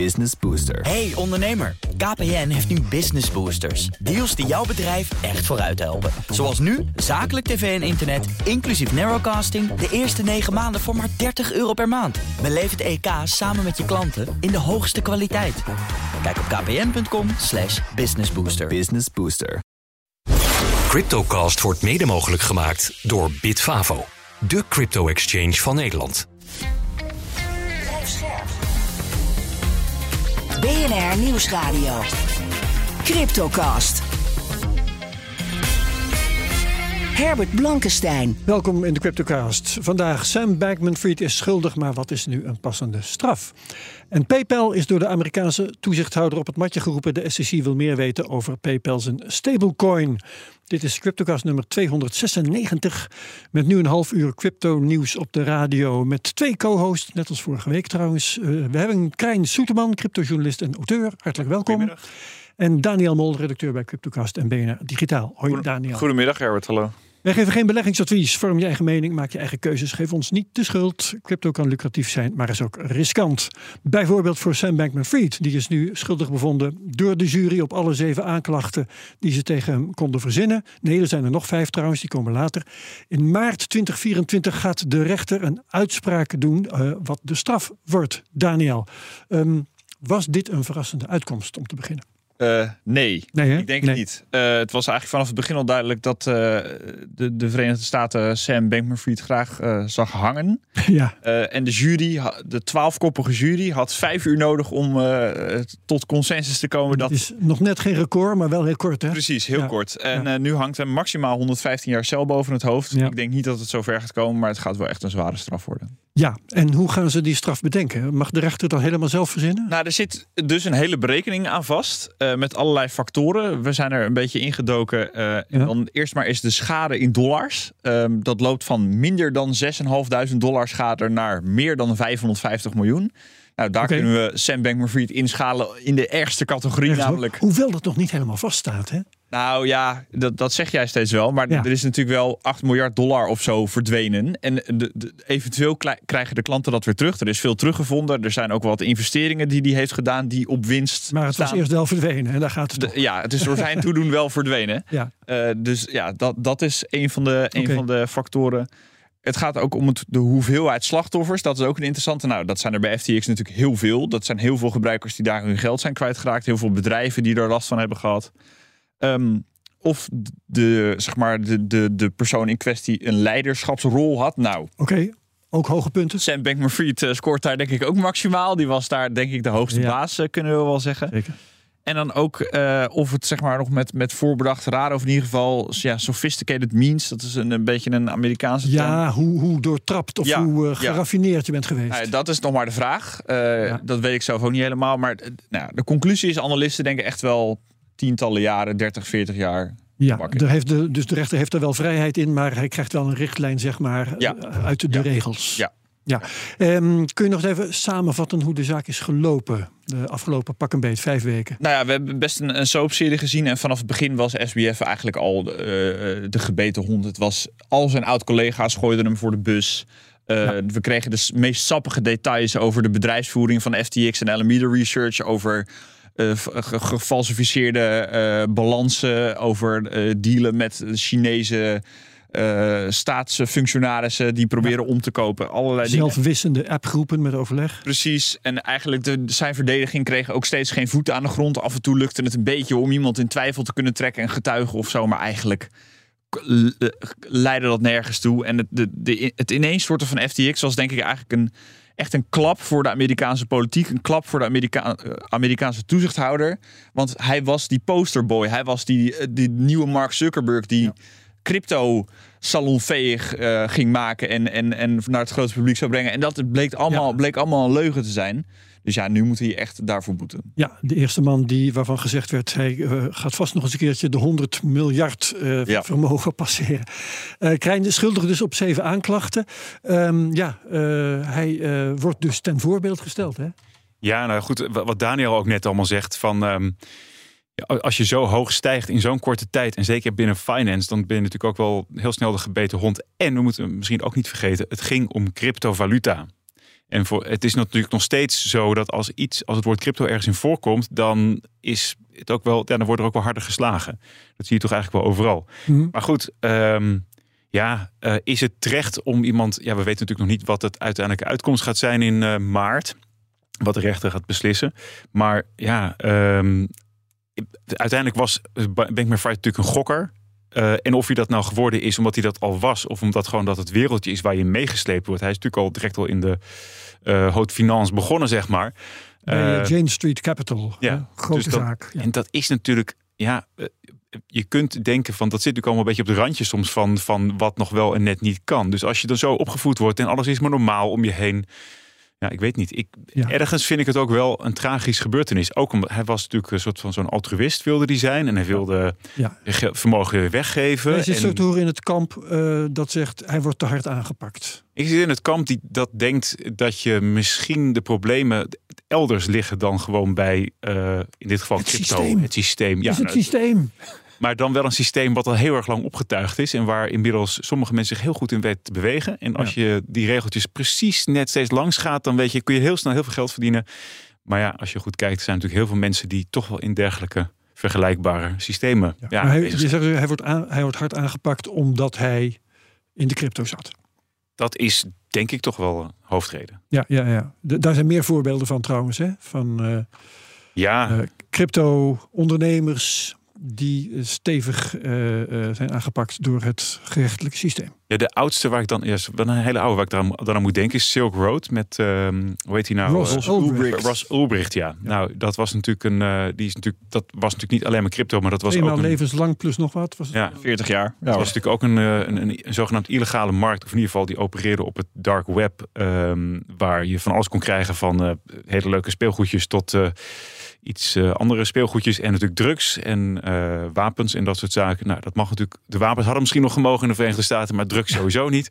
Business Booster. Hey ondernemer, KPN heeft nu Business Boosters. Deals die jouw bedrijf echt vooruit helpen. Zoals nu, zakelijk tv en internet, inclusief narrowcasting... de eerste 9 maanden voor maar 30 euro per maand. Beleef het EK samen met je klanten in de hoogste kwaliteit. Kijk op kpn.com slash businessbooster. Business Booster. Cryptocast wordt mede mogelijk gemaakt door Bitfavo, de crypto-exchange van Nederland. BNR Nieuwsradio. Cryptocast. Herbert Blankenstein. Welkom in de Cryptocast. Vandaag Sam Bankman-Fried is schuldig, maar wat is nu een passende straf? En PayPal is door de Amerikaanse toezichthouder op het matje geroepen. De SEC wil meer weten over PayPal zijn stablecoin. Dit is Cryptocast nummer 296. Met nu een half uur crypto nieuws op de radio. Met twee co-hosts, net als vorige week trouwens. Uh, we hebben Krijn Soeterman, cryptojournalist en auteur. Hartelijk welkom. En Daniel Mol, redacteur bij Cryptocast en BNR Digitaal. Hoi Daniel. Goedemiddag Herbert, hallo. Wij geven geen beleggingsadvies. Vorm je eigen mening, maak je eigen keuzes. Geef ons niet de schuld. Crypto kan lucratief zijn, maar is ook riskant. Bijvoorbeeld voor Sam Bankman-Fried. Die is nu schuldig bevonden door de jury op alle zeven aanklachten die ze tegen hem konden verzinnen. Nee, er zijn er nog vijf trouwens, die komen later. In maart 2024 gaat de rechter een uitspraak doen uh, wat de straf wordt. Daniel, um, was dit een verrassende uitkomst om te beginnen? Uh, nee, nee ik denk nee. het niet. Uh, het was eigenlijk vanaf het begin al duidelijk dat uh, de, de, Verenigde Staten Sam Bankman-Fried graag zag hangen. Ja. en de jury, de twaalfkoppige jury, had vijf uur nodig om tot consensus te komen. Dat is nog net geen record, maar wel heel kort. Hè? Precies, heel ja. kort. En ja. nu hangt hem maximaal 115 jaar cel boven het hoofd. Ja. Ik denk niet dat het zover gaat komen, maar het gaat wel echt een zware straf worden. Ja, en hoe gaan ze die straf bedenken? Mag de rechter dat helemaal zelf verzinnen? Nou, er zit dus een hele berekening aan vast. Uh, met allerlei factoren. We zijn er een beetje ingedoken. Uh, en Ja. dan eerst maar is de schade in dollars. Um, dat loopt van minder dan 6.500 dollar schade naar meer dan 550 miljoen. Nou, daar kunnen we Sam Bankman-Fried inschalen in de ergste categorie, namelijk. Hoewel dat nog niet helemaal vaststaat, hè? Nou ja, dat, dat zeg jij steeds wel. Maar Ja. er is natuurlijk wel 8 miljard dollar of zo verdwenen. En de, de- eventueel krijgen de klanten dat weer terug. Er is veel teruggevonden. Er zijn ook wat investeringen die hij heeft gedaan die op winst Maar het was eerst wel verdwenen en daar gaat het De- ja, het is door zijn toedoen wel verdwenen. Ja. Eh, dus ja, dat, dat is een van, de, een van de factoren. Het gaat ook om het, de hoeveelheid slachtoffers. Dat is ook een interessante. Nou, dat zijn er bij FTX natuurlijk heel veel. Dat zijn heel veel gebruikers die daar hun geld zijn kwijtgeraakt. Heel veel bedrijven die er last van hebben gehad. Ehm, of de, zeg maar, de, de, de persoon in kwestie een leiderschapsrol had. Nou, Oké, ook hoge punten. Sam Bankman-Fried eh, scoort daar denk ik ook maximaal. Die was daar denk ik de hoogste Ja. baas, eh, kunnen we wel zeggen. Zeker. En dan ook eh, of het zeg maar nog met, met voorbedachte raden, of in ieder geval ja, sophisticated means. Dat is een, een beetje een Amerikaanse term. Ja, hoe, hoe doortrapt of Ja, hoe ja. geraffineerd je bent geweest. Nou dat is nog maar de vraag. Ja. Dat weet ik zelf ook niet helemaal. Maar nou, de conclusie is, analisten denken echt wel tientallen jaren, 30, 40 jaar. ja, er heeft de, dus de rechter heeft er wel vrijheid in, maar hij krijgt wel een richtlijn, zeg maar, Ja. eh, uit de Ja. regels. Ja. Ja. Ehm, kun je nog even samenvatten hoe de zaak is gelopen de afgelopen pak een beet, vijf weken? Nou ja, we hebben best een, een soapserie gezien. En vanaf het begin was SBF eigenlijk al de, eh, de gebeten hond. Het was al zijn oud-collega's gooiden hem voor de bus. Eh, We kregen de meest sappige details over de bedrijfsvoering van FTX en Alameda Research. Over gefalsificeerde eh, balansen. Over eh, dealen met Chinese eh, staatsfunctionarissen die proberen om te kopen. Allerlei. Zelfwissende appgroepen met overleg. Precies. En eigenlijk de, zijn verdediging kreeg ook steeds geen voeten aan de grond. Af en toe lukte het een beetje om iemand in twijfel te kunnen trekken en getuigen of zo. Maar eigenlijk eh, leidde dat nergens toe. En het, de, de, het ineenstorten van FTX was denk ik eigenlijk een, echt een klap voor de Amerikaanse politiek. Een klap voor de Amerika eh, Amerikaanse toezichthouder. Want hij was die posterboy. Hij was die, eh, die nieuwe Mark Zuckerberg die crypto salonveeg eh, ging maken en, en, en naar het grote publiek zou brengen. En dat bleek allemaal, Ja. bleek allemaal een leugen te zijn. Dus ja, nu moet hij echt daarvoor boeten. Ja, de eerste man die, waarvan gezegd werd... hij eh, gaat vast nog eens een keertje de 100 miljard eh, Ja. vermogen passeren. Eh Krijn is schuldig dus op zeven aanklachten. Ehm, ja, eh, hij eh, wordt dus ten voorbeeld gesteld. Hè? Ja, nou goed, wa- wat Daniel ook net allemaal zegt van... ehm, ja, als je zo hoog stijgt in zo'n korte tijd, en zeker binnen finance, dan ben je natuurlijk ook wel heel snel de gebeten hond. En we moeten misschien ook niet vergeten, het ging om cryptovaluta. En voor, het is natuurlijk nog steeds zo dat als iets, als het woord crypto ergens in voorkomt, dan is het ook wel, ja, dan wordt er ook wel harder geslagen. Dat zie je toch eigenlijk wel overal. Mhm. Maar goed, ehm, ja, eh, is het terecht om iemand, ja, we weten natuurlijk nog niet wat het uiteindelijke uitkomst gaat zijn in eh, maart, wat de rechter gaat beslissen. Maar ja, ehm, uiteindelijk was Bankman Fried natuurlijk een gokker. Uh, en of hij dat nou geworden is omdat hij dat al was, of omdat gewoon dat het wereldje is waar je meegesleept wordt. Hij is natuurlijk al direct al in de uh, haute finance begonnen, zeg maar. Bij uh, Jane Street Capital. Ja, grote dus dat, zaak. Ja. En dat is natuurlijk, ja, je kunt denken van dat zit natuurlijk allemaal een beetje op de randje soms van, van wat nog wel en net niet kan. Dus als je dan zo opgevoed wordt en alles is maar normaal om je heen. Ja, ik weet niet. Ik, Ja. Ergens vind ik het ook wel een tragisch gebeurtenis. Ook omdat hij was natuurlijk een soort van zo'n altruïst wilde die zijn. En hij wilde Ja. ge- vermogen weggeven. Hij zit En zo te horen in het kamp eh, dat zegt hij wordt te hard aangepakt. ik zit in het kamp die dat denkt dat je misschien de problemen elders liggen dan gewoon bij, eh, in dit geval Het crypto, systeem. het systeem. Ja, is het nou, systeem. Maar dan wel een systeem wat al heel erg lang opgetuigd is. En waar inmiddels sommige mensen zich heel goed in weten te bewegen. En als je die regeltjes precies net steeds langs gaat, dan weet je, kun je heel snel heel veel geld verdienen. Maar ja, als je goed kijkt, zijn natuurlijk heel veel mensen die toch wel in dergelijke vergelijkbare systemen. Ja, hij, je zegt, hij, wordt aan, hij wordt hard aangepakt omdat hij in de crypto zat. Dat is denk ik toch wel een hoofdreden. Ja, ja, ja. De- daar zijn meer voorbeelden van trouwens. Hè? Van eh, Ja, eh, crypto-ondernemers die eh, stevig eh, eh, zijn aangepakt door het gerechtelijke systeem. Ja, de oudste waar ik dan, ja, wel een hele oude waar ik dan, dan aan moet denken, is Silk Road met, ehm hoe heet hij nou? Ross Eh, Ulbricht. Ross Ulbricht, ja. Nou, dat was natuurlijk een, eh, die is natuurlijk, dat was natuurlijk niet alleen maar crypto, maar dat was Eenmaal ook een, levenslang plus nog wat. Was het? ja, 40 jaar. Het was natuurlijk ook een, eh, een, een, een zogenaamd illegale markt. Of in ieder geval, die opereerde op het dark web. ehm, waar je van alles kon krijgen. Van eh, hele leuke speelgoedjes tot eh, iets eh, andere speelgoedjes. En natuurlijk drugs en eh, wapens en dat soort zaken. Nou, dat mag natuurlijk. De wapens hadden misschien nog gemogen in de Verenigde Staten. Maar drugs sowieso niet.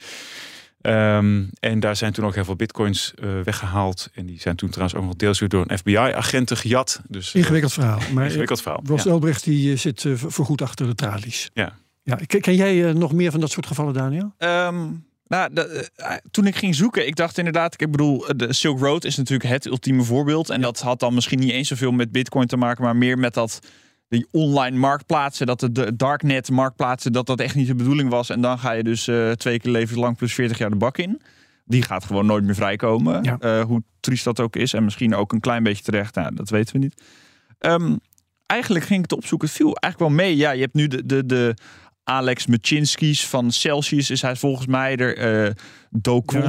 Ehm, en daar zijn toen ook heel veel bitcoins eh, weggehaald. En die zijn toen trouwens ook nog deels weer door een FBI-agenten gejat. Dus eh, Ingewikkeld verhaal. Maar ingewikkeld verhaal. Ross Ja. Elbrecht die eh, zit eh, voorgoed achter de tralies. Ja. Ja, ken, ken jij eh, nog meer van dat soort gevallen, Daniel? Ehm, nou, de- eh, toen ik ging zoeken, ik dacht inderdaad, ik bedoel, de Silk Road is natuurlijk het ultieme voorbeeld. En dat had dan misschien niet eens zoveel met Bitcoin te maken, maar meer met dat die online marktplaatsen, dat de- darknet marktplaatsen, dat dat echt niet de bedoeling was. En dan ga je dus eh, twee keer levenslang plus 40 jaar de bak in. Die gaat gewoon nooit meer vrijkomen. Ja. Eh, hoe triest dat ook is. En misschien ook een klein beetje terecht. Nou, dat weten we niet. Ehm, eigenlijk ging ik het opzoeken. Het viel eigenlijk wel mee. Ja, je hebt nu de, de, de Alex Machinsky's van Celsius. Is hij volgens mij er.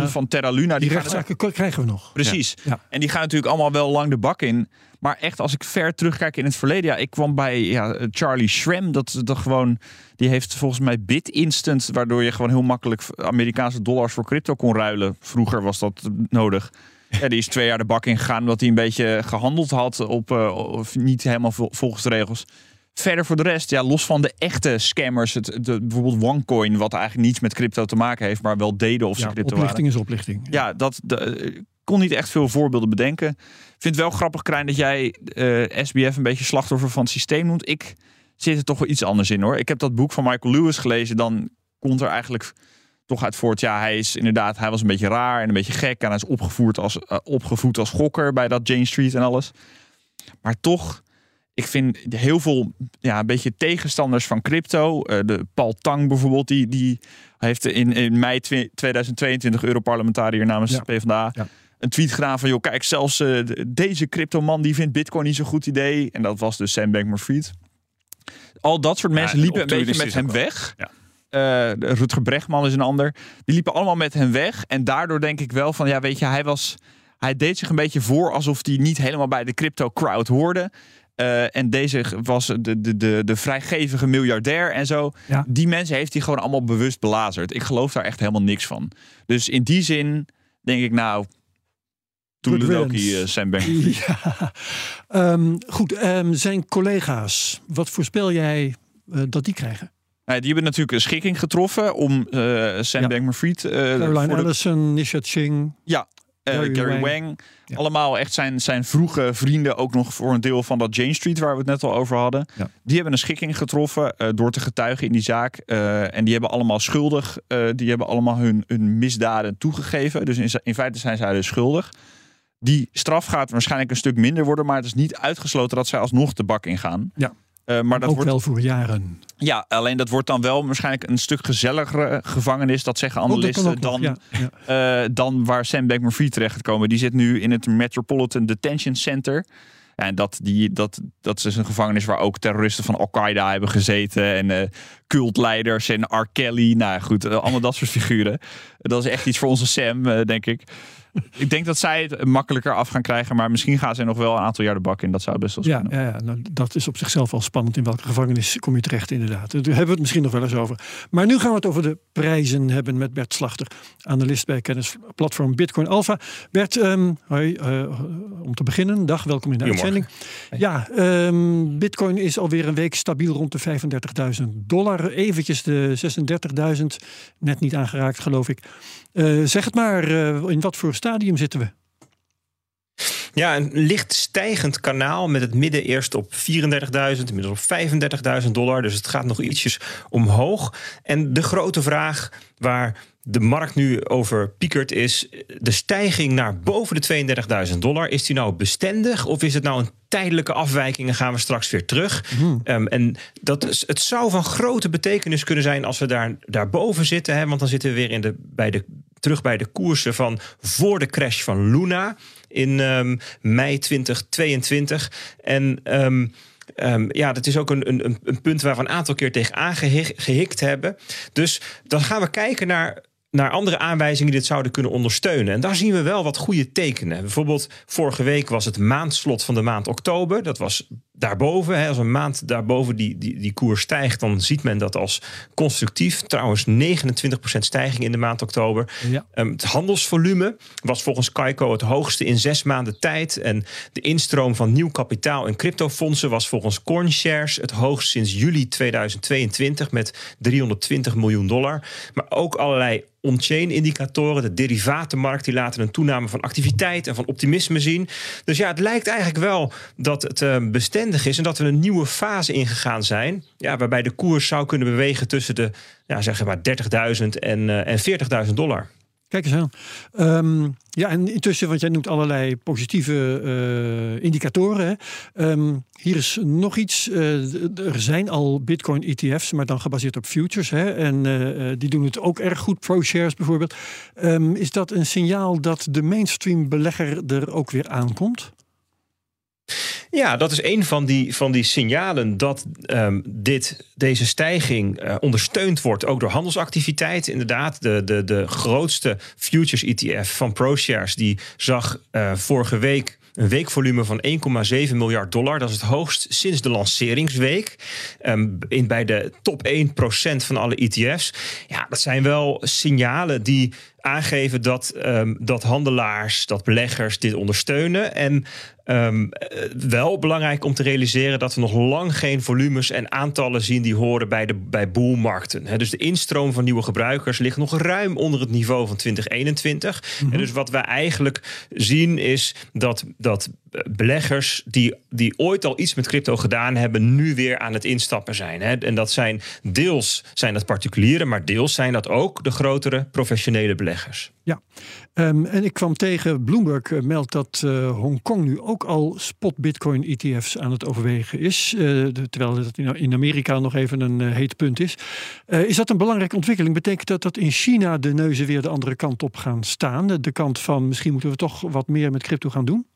Ja. van Terra Luna. Die gaan k- krijgen we nog. Precies. Ja. En die gaan natuurlijk allemaal wel lang de bak in. Maar echt, als ik ver terugkijk in het verleden. Ja, ik kwam bij ja, Charlie Schramm. Dat, dat gewoon, die heeft volgens mij BitInstant. Waardoor je gewoon heel makkelijk Amerikaanse dollars voor crypto kon ruilen. Vroeger was dat nodig. Ja, die is twee jaar de bak in gegaan. Omdat hij een beetje gehandeld had. Op, eh, of niet helemaal vol- volgens de regels. Verder voor de rest, ja, los van de echte scammers. Het, de, bijvoorbeeld OneCoin. Wat eigenlijk niets met crypto te maken heeft. Maar wel deden of ze Ja, crypto waren. oplichting is oplichting. Ja, dat de, kon niet echt veel voorbeelden bedenken. Ik vind het wel grappig, Krijn, dat jij eh, SBF een beetje slachtoffer van het systeem noemt. Ik zit er toch wel iets anders in hoor. Ik heb dat boek van Michael Lewis gelezen. Dan komt er eigenlijk toch uit voort. Ja, hij is inderdaad, hij was een beetje raar en een beetje gek. En hij is opgevoerd als, eh, opgevoed als gokker bij dat Jane Street en alles. Maar toch, ik vind heel veel ja, een beetje tegenstanders van crypto. eh, de Paul Tang bijvoorbeeld, die, die heeft in, in mei twe- 2022 Europarlementariër namens Ja. de PvdA Ja. Een tweet gedaan van... joh, kijk, zelfs eh, de- deze cryptoman die vindt bitcoin niet zo'n goed idee. En dat was dus Sam Bankman-Fried. Al dat soort mensen en liepen een beetje met hem weg. Ja. Eh, de Rutger Bregman is een ander. Die liepen allemaal met hem weg. En daardoor denk ik wel van, ja, weet je, hij was... Hij deed zich een beetje voor alsof hij niet helemaal bij de crypto crowd hoorde. Eh, en deze was de, de, de, de vrijgevige miljardair en zo. Ja. Die mensen heeft hij gewoon allemaal bewust belazerd. Ik geloof daar echt helemaal niks van. Dus in die zin denk ik nou... Toedeledokie, riddance. uh, Sam Bankman-Fried. Ja. Ehm, goed, ehm, zijn collega's, wat voorspel jij eh, dat die krijgen? Nou, die hebben natuurlijk een schikking getroffen om eh, Sam Ja. Bankman-Fried... eh, Caroline de- Ellison, Nisha Ching. Ja, eh, Gary Gary, Wang. Wang. Ja. Allemaal echt zijn, zijn vroege vrienden, ook nog voor een deel van dat Jane Street waar we het net al over hadden. Ja. Die hebben een schikking getroffen eh, door te getuigen in die zaak. Eh, en die hebben allemaal schuldig, eh, die hebben allemaal hun, hun misdaden toegegeven. Dus in, in feite zijn zij dus schuldig. Die straf gaat waarschijnlijk een stuk minder worden, maar het is niet uitgesloten dat zij alsnog de bak ingaan. Ja. Eh, maar dat Ook wordt wel voor jaren. ja, alleen dat wordt dan wel waarschijnlijk een stuk gezelligere gevangenis. Dat zeggen Oh, dat analisten. dan, ja, ja. eh, dan waar Sam Bankman-Fried terecht gekomen. Die zit nu in het Metropolitan Detention Center. En dat, die, dat, dat is dus een gevangenis waar ook terroristen van Al-Qaeda hebben gezeten. En eh, cultleiders en R. Kelly. Nou goed, allemaal dat soort figuren. Dat is echt iets voor onze Sam, denk ik. Ik denk dat zij het makkelijker af gaan krijgen. Maar misschien gaan zij nog wel een aantal jaar de bak in. Dat zou best wel Ja, ja, ja nou, dat is op zichzelf al spannend. In welke gevangenis kom je terecht, inderdaad. Daar hebben we het misschien nog wel eens over. Maar nu gaan we het over de prijzen hebben met Bert Slachter, analist bij kennisplatform Bitcoin Alpha. Bert, ehm, hoi, eh, om te beginnen, dag, welkom in de uitzending. Ja, ehm, Bitcoin is alweer een week stabiel rond de 35.000 dollar. Eventjes de 36.000, net niet aangeraakt, geloof ik. Eh, zeg het maar, eh, in wat voor stadium zitten we? Ja, een licht stijgend kanaal met het midden eerst op 34.000, inmiddels op 35.000 dollar. Dus het gaat nog ietsjes omhoog. En de grote vraag waar de markt nu over piekert is de stijging naar boven de 32.000 dollar. Is die nou bestendig of is het nou een tijdelijke afwijking en gaan we straks weer terug? Ehm, en dat is, het zou van grote betekenis kunnen zijn als we daar, daarboven zitten. Hè, want dan zitten we weer in de, bij de, terug bij de koersen van voor de crash van Luna in ehm, mei 2022. En ehm, ehm, ja, dat is ook een, een, een punt waar we een aantal keer tegen aangehikt hebben. Dus dan gaan we kijken naar naar andere aanwijzingen die dit zouden kunnen ondersteunen. En daar zien we wel wat goede tekenen. Bijvoorbeeld vorige week was het maandslot van de maand oktober. Dat was daarboven. Hè, als een maand daarboven die, die, die koers stijgt... dan ziet men dat als constructief. Trouwens 29% stijging in de maand oktober. Ja. Um, het handelsvolume was volgens Kaiko het hoogste in zes maanden tijd. En de instroom van nieuw kapitaal en cryptofondsen... was volgens CoinShares het hoogst sinds juli 2022... met 320 miljoen dollar. Maar ook allerlei on-chain indicatoren, de derivatenmarkt, die laten een toename van activiteit en van optimisme zien. Dus ja, het lijkt eigenlijk wel dat het uh, bestendig is en dat we een nieuwe fase ingegaan zijn. Ja, waarbij de koers zou kunnen bewegen tussen de ja, zeg maar 30.000 en, uh, en 40.000 dollar. Kijk eens aan. Um, ja, en intussen, want jij noemt allerlei positieve uh, indicatoren. Hè. Um, hier is nog iets. Uh, er zijn al Bitcoin-ETF's, maar dan gebaseerd op futures. Hè. En uh, die doen het ook erg goed. ProShares bijvoorbeeld. Um, is dat een signaal dat de mainstream belegger er ook weer aankomt? Ja, dat is een van die, van die signalen dat um, dit, deze stijging uh, ondersteund wordt ook door handelsactiviteit. Inderdaad, de, de, de grootste futures ETF van ProShares die zag uh, vorige week een weekvolume van 1,7 miljard dollar. Dat is het hoogst sinds de lanceringsweek. Um, in, bij de top 1% van alle ETF's. Ja, dat zijn wel signalen die aangeven dat, um, dat handelaars, dat beleggers dit ondersteunen. En um, wel belangrijk om te realiseren dat we nog lang geen volumes en aantallen zien die horen bij, de, bij boelmarkten. He, dus de instroom van nieuwe gebruikers ligt nog ruim onder het niveau van 2021. Mm-hmm. En dus wat wij eigenlijk zien is dat, dat beleggers die, die ooit al iets met crypto gedaan hebben, nu weer aan het instappen zijn. Hè? En dat zijn deels zijn dat particulieren, maar deels zijn dat ook de grotere professionele beleggers. Ja, um, en ik kwam tegen, Bloomberg uh, meldt dat uh, Hongkong nu ook al spot Bitcoin ETF's aan het overwegen is. De, terwijl dat in Amerika nog even een heet punt is. is dat een belangrijke ontwikkeling? Betekent dat dat in China de neuzen weer de andere kant op gaan staan? De kant van misschien moeten we toch wat meer met crypto gaan doen?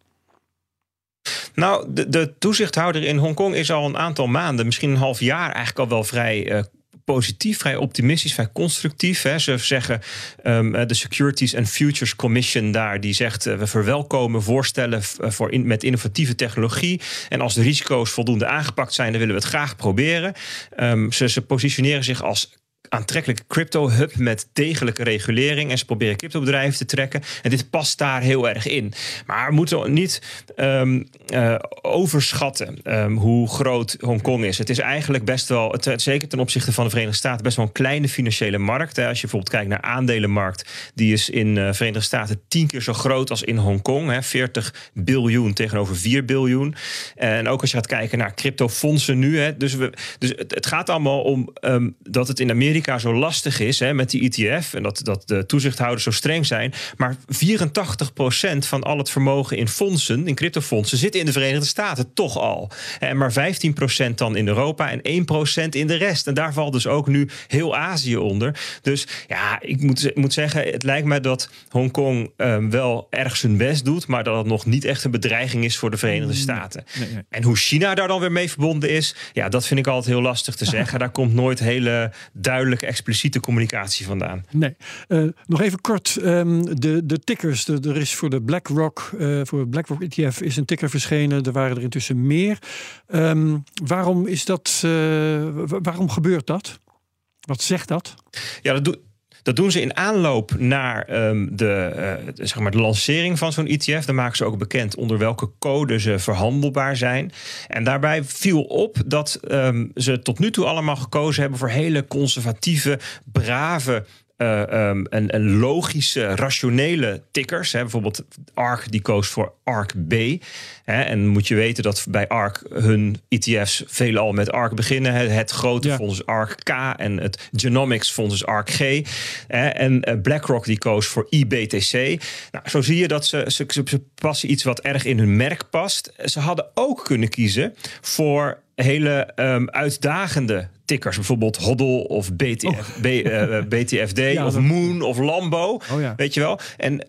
Nou, de, de toezichthouder in Hongkong is al een aantal maanden, misschien een half jaar, eigenlijk al wel vrij uh, positief, vrij optimistisch, vrij constructief. Hè. Ze zeggen um, de Securities and Futures Commission daar, die zegt uh, we verwelkomen voorstellen voor met innovatieve technologie. En als de risico's voldoende aangepakt zijn, dan willen we het graag proberen. Um, ze, ze positioneren zich als aantrekkelijke crypto-hub met degelijke regulering. En ze proberen cryptobedrijven te trekken. En dit past daar heel erg in. Maar we moeten niet um, uh, overschatten um, hoe groot Hongkong is. Het is eigenlijk best wel, het, zeker ten opzichte van de Verenigde Staten, best wel een kleine financiële markt. Hè. Als je bijvoorbeeld kijkt naar aandelenmarkt, die is in de uh, Verenigde Staten tien keer zo groot als in Hongkong. Hè. 40 biljoen tegenover 4 biljoen. En ook als je gaat kijken naar cryptofondsen nu. Hè. Dus, we, dus het, gaat allemaal om um, dat het in Amerika zo lastig is hè, met die ETF. En dat, dat de toezichthouders zo streng zijn. Maar 84% van al het vermogen in fondsen, in cryptofondsen, zit in de Verenigde Staten toch al. En maar 15% dan in Europa en 1% in de rest. En daar valt dus ook nu heel Azië onder. Dus ja, ik moet, moet zeggen, het lijkt mij dat Hongkong um, wel erg zijn best doet, maar dat het nog niet echt een bedreiging is voor de Verenigde Staten. Nee, nee. En hoe China daar dan weer mee verbonden is, ja, dat vind ik altijd heel lastig te zeggen. Daar komt nooit hele duidelijke, expliciete communicatie vandaan. Nee. Uh, nog even kort, um, de, de tickers. De, er is voor de BlackRock, uh, voor BlackRock ETF is een ticker verschenen. Er waren er intussen meer. Um, waarom is dat? Uh, waarom gebeurt dat? Wat zegt dat? Ja, dat doet. Dat doen ze in aanloop naar um, de, uh, zeg maar de lancering van zo'n ETF. Dan maken ze ook bekend onder welke code ze verhandelbaar zijn. En daarbij viel op dat um, ze tot nu toe allemaal gekozen hebben voor hele conservatieve, brave uh, um, en, en, logische, rationele tickers. Hè. Bijvoorbeeld ARK die koos voor ARK B. Hè. En moet je weten dat bij ARK hun ETF's veelal met ARK beginnen. Het, het grote ja. fonds ARK K en het Genomics fonds ARK G. Hè. En uh, BlackRock die koos voor IBTC. Nou, zo zie je dat ze, ze, ze passen iets wat erg in hun merk past. Ze hadden ook kunnen kiezen voor hele um, uitdagende tickers. Bijvoorbeeld Hoddle of BTF, oh. B, uh, BTFD ja, of dat... Moon of Lambo. Oh, ja. Weet je wel? En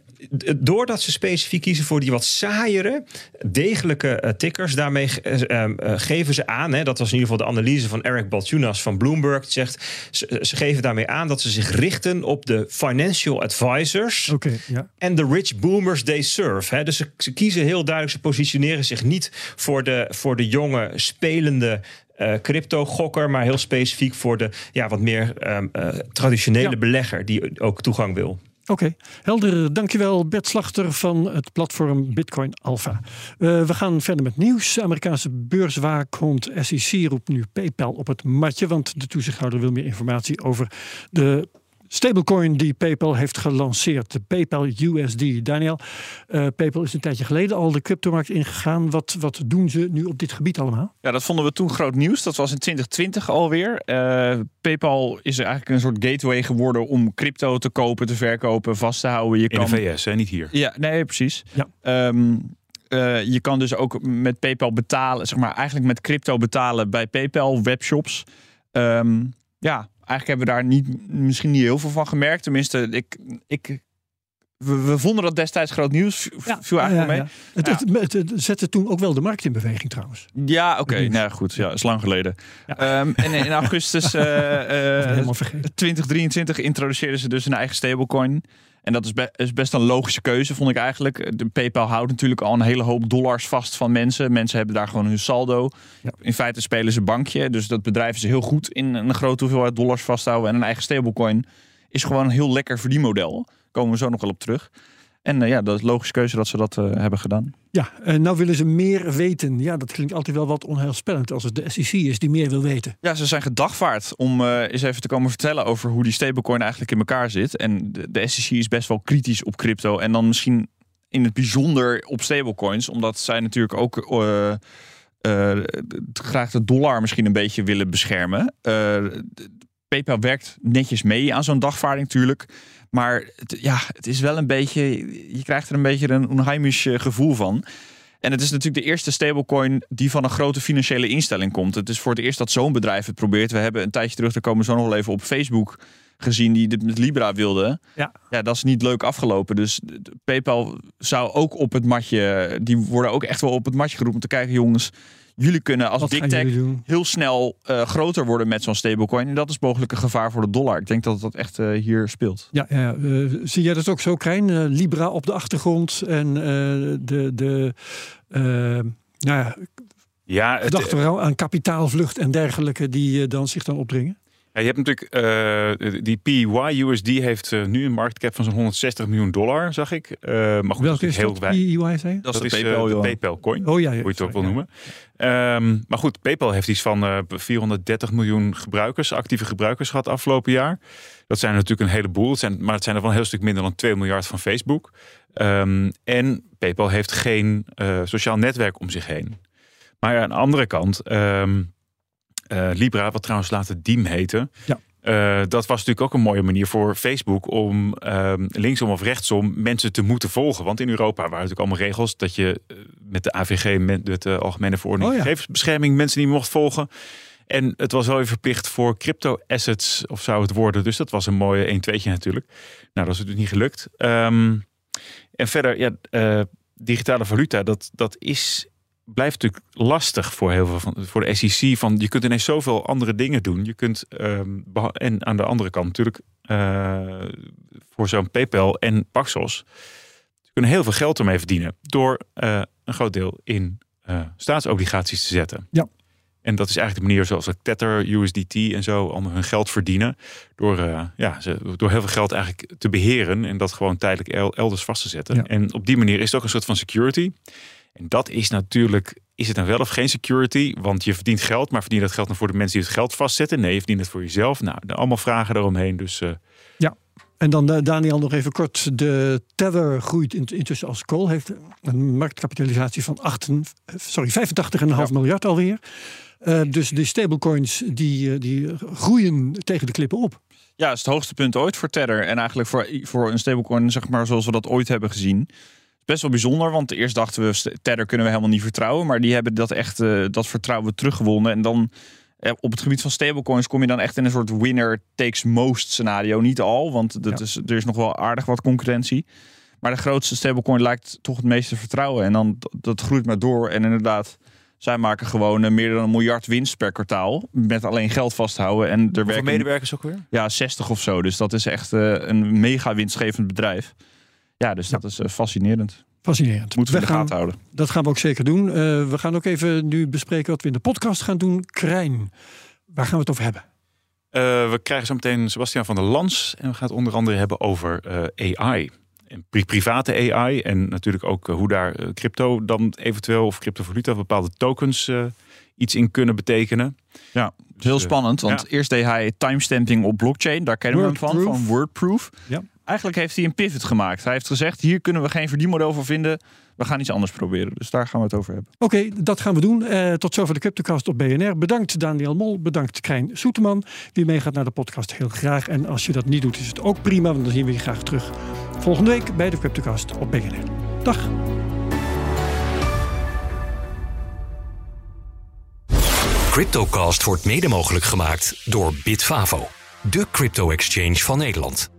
doordat ze specifiek kiezen voor die wat saaiere, degelijke uh, tickers, daarmee uh, uh, geven ze aan, hè, dat was in ieder geval de analyse van Eric Balchunas van Bloomberg, die zegt, ze, ze, geven daarmee aan dat ze zich richten op de financial advisors okay, ja. en de rich boomers they serve. Hè. Dus ze, ze, kiezen heel duidelijk, ze positioneren zich niet voor de, voor de jonge spelende uh, crypto-gokker, maar heel specifiek voor de ja, wat meer um, uh, traditionele ja. belegger die ook toegang wil. Oké, helder. Dankjewel Bert Slachter van het platform Bitcoin Alpha. Uh, we gaan verder met nieuws. De Amerikaanse beurswaakhond SEC roept nu PayPal op het matje, want de toezichthouder wil meer informatie over de stablecoin die PayPal heeft gelanceerd, de PayPal USD. Daniel, uh, PayPal is een tijdje geleden al de cryptomarkt ingegaan. Wat, wat doen ze nu op dit gebied allemaal? Ja, dat vonden we toen groot nieuws. Dat was in 2020 alweer. Uh, PayPal is eigenlijk een soort gateway geworden om crypto te kopen, te verkopen, vast te houden. Je in kan... de VS, hè? niet hier. Ja, nee, precies. Ja. Um, uh, je kan dus ook met PayPal betalen, zeg maar eigenlijk met crypto betalen bij PayPal webshops. Um, ja, eigenlijk hebben we daar niet, misschien niet heel veel van gemerkt. Tenminste, ik, ik, we, we vonden dat destijds groot nieuws. Ja, viel eigenlijk ja, ja, mee. Het, het, het, het, zette toen ook wel de markt in beweging trouwens. Ja, oké. Okay. Nou goed, ja, is lang geleden. Um, en in augustus uh, uh, 2023 introduceerden ze dus een eigen stablecoin. En dat is, be is, best een logische keuze, vond ik eigenlijk. De PayPal houdt natuurlijk al een hele hoop dollars vast van mensen. Mensen hebben daar gewoon hun saldo. Ja. In feite spelen ze bankje. Dus dat bedrijf is heel goed in een grote hoeveelheid dollars vasthouden. En een eigen stablecoin is gewoon een heel lekker verdienmodel. Daar komen we zo nog wel op terug. En uh, ja, dat is logische keuze dat ze dat uh, hebben gedaan. Ja, en nou willen ze meer weten. Ja, dat klinkt altijd wel wat onheilspellend als het de SEC is die meer wil weten. Ja, ze zijn gedagvaard om uh, eens even te komen vertellen over hoe die stablecoin eigenlijk in elkaar zit. En de, de SEC is best wel kritisch op crypto. En dan misschien in het bijzonder op stablecoins, omdat zij natuurlijk ook graag de dollar misschien een beetje willen beschermen. PayPal werkt netjes mee aan zo'n dagvaarding, natuurlijk. Maar het, ja, het is wel een beetje. Je krijgt er een beetje een onheimisch gevoel van. En het is natuurlijk de eerste stablecoin die van een grote financiële instelling komt. Het is voor het eerst dat zo'n bedrijf het probeert. We hebben een tijdje terug, daar komen zo nog wel even op Facebook gezien, die dit met Libra wilde. Ja. ja, dat is niet leuk afgelopen. Dus PayPal zou ook op het matje, die worden ook echt wel op het matje geroepen om te kijken, jongens jullie kunnen als big tech heel snel uh, groter worden met zo'n stablecoin. En dat is mogelijk een gevaar voor de dollar. Ik denk dat dat echt uh, hier speelt. Ja, ja uh, zie jij dat ook zo, Krijn? Libra op de achtergrond en de, de nou ja, ja, aan kapitaalvlucht en dergelijke die dan zich dan opdringen? Ja, je hebt natuurlijk uh, die PY-USD heeft uh, nu een marktcap van zo'n 160 miljoen dollar, zag ik. Uh, maar goed, Welke is heel dat, Dat, dat, is de PayPal, de PayPal coin, oh, ja, ja, hoe je het ook wil noemen. Um, maar goed, PayPal heeft iets van 430 miljoen gebruikers, actieve gebruikers gehad afgelopen jaar. Dat zijn natuurlijk een heleboel, het zijn, maar het zijn er wel een heel stuk minder dan 2 miljard van Facebook. Um, en PayPal heeft geen sociaal netwerk om zich heen. Maar aan de andere kant... Um, uh, Libra, wat trouwens later Diem heette. Ja. Uh, dat was natuurlijk ook een mooie manier voor Facebook om um, linksom of rechtsom mensen te moeten volgen. Want in Europa waren natuurlijk allemaal regels dat je uh, met de AVG, met de Algemene Verordening oh, ja. Gegevensbescherming, mensen niet mocht volgen. En het was wel weer verplicht voor crypto assets, of zou het worden. Dus dat was een mooie 1 2 natuurlijk. Nou, dat is dus niet gelukt. Um, en verder, ja, digitale valuta, dat, dat is blijft natuurlijk lastig voor heel veel van voor de SEC. Van je kunt ineens zoveel andere dingen doen. Je kunt um, en aan de andere kant natuurlijk uh, voor zo'n PayPal en Paxos kunnen heel veel geld ermee verdienen door uh, een groot deel in uh, staatsobligaties te zetten. Ja. En dat is eigenlijk de manier zoals Tether, USDT en zo allemaal hun geld verdienen. Door, uh, ja, ze, door heel veel geld eigenlijk te beheren en dat gewoon tijdelijk elders vast te zetten. Ja. En op die manier is het ook een soort van security. En dat is natuurlijk, is het dan wel of geen security? Want je verdient geld, maar verdien je dat geld dan voor de mensen die het geld vastzetten? Nee, je verdient het voor jezelf. Nou, allemaal vragen eromheen. Dus, uh... Ja, en dan uh, Daniel nog even kort. De Tether groeit intussen als kool. Heeft een marktkapitalisatie van 8, sorry, 85,5 ja. miljard alweer. Uh, dus de stablecoins die, die groeien tegen de klippen op. Ja, het is het hoogste punt ooit voor Tether. En eigenlijk voor, voor een stablecoin, zeg maar, zoals we dat ooit hebben gezien best wel bijzonder. Want eerst dachten we, Tether kunnen we helemaal niet vertrouwen. Maar die hebben dat echt, uh, dat vertrouwen teruggewonnen. En dan uh, op het gebied van stablecoins kom je dan echt in een soort winner takes most scenario. Niet al, want dat ja. is, er is nog wel aardig wat concurrentie. Maar de grootste stablecoin lijkt toch het meeste vertrouwen. En dan dat groeit maar door. En inderdaad, zij maken gewoon uh, meer dan een miljard winst per kwartaal. Met alleen geld vasthouden. En er werken medewerkers ook weer? Ja, 60 of zo. Dus dat is echt een mega winstgevend bedrijf. Ja, dus dat is uh, fascinerend. Fascinerend. Moeten we, in de gaten houden. Dat gaan we ook zeker doen. Uh, we gaan ook even nu bespreken wat we in de podcast gaan doen. Krijn, waar gaan we het over hebben? Uh, we krijgen zo meteen Sebastian van der Lans. En we gaan het onder andere hebben over AI. En pri private AI. En natuurlijk ook hoe daar crypto dan eventueel, of cryptovaluta, bepaalde tokens iets in kunnen betekenen. Ja, dus, heel spannend. Want ja. eerst deed hij timestamping op blockchain. Daar kennen we hem van, van Wordproof. Ja. Eigenlijk heeft hij een pivot gemaakt. Hij heeft gezegd, hier kunnen we geen verdienmodel voor vinden. We gaan iets anders proberen. Dus daar gaan we het over hebben. Oké, okay, dat gaan we doen. Uh, tot zover de Cryptocast op BNR. Bedankt Daniel Mol. Bedankt Krijn Soeteman. Wie meegaat naar de podcast heel graag. En als je dat niet doet, is het ook prima. Want dan zien we je graag terug volgende week bij de Cryptocast op BNR. Dag. Cryptocast wordt mede mogelijk gemaakt door Bitfavo. De crypto-exchange van Nederland.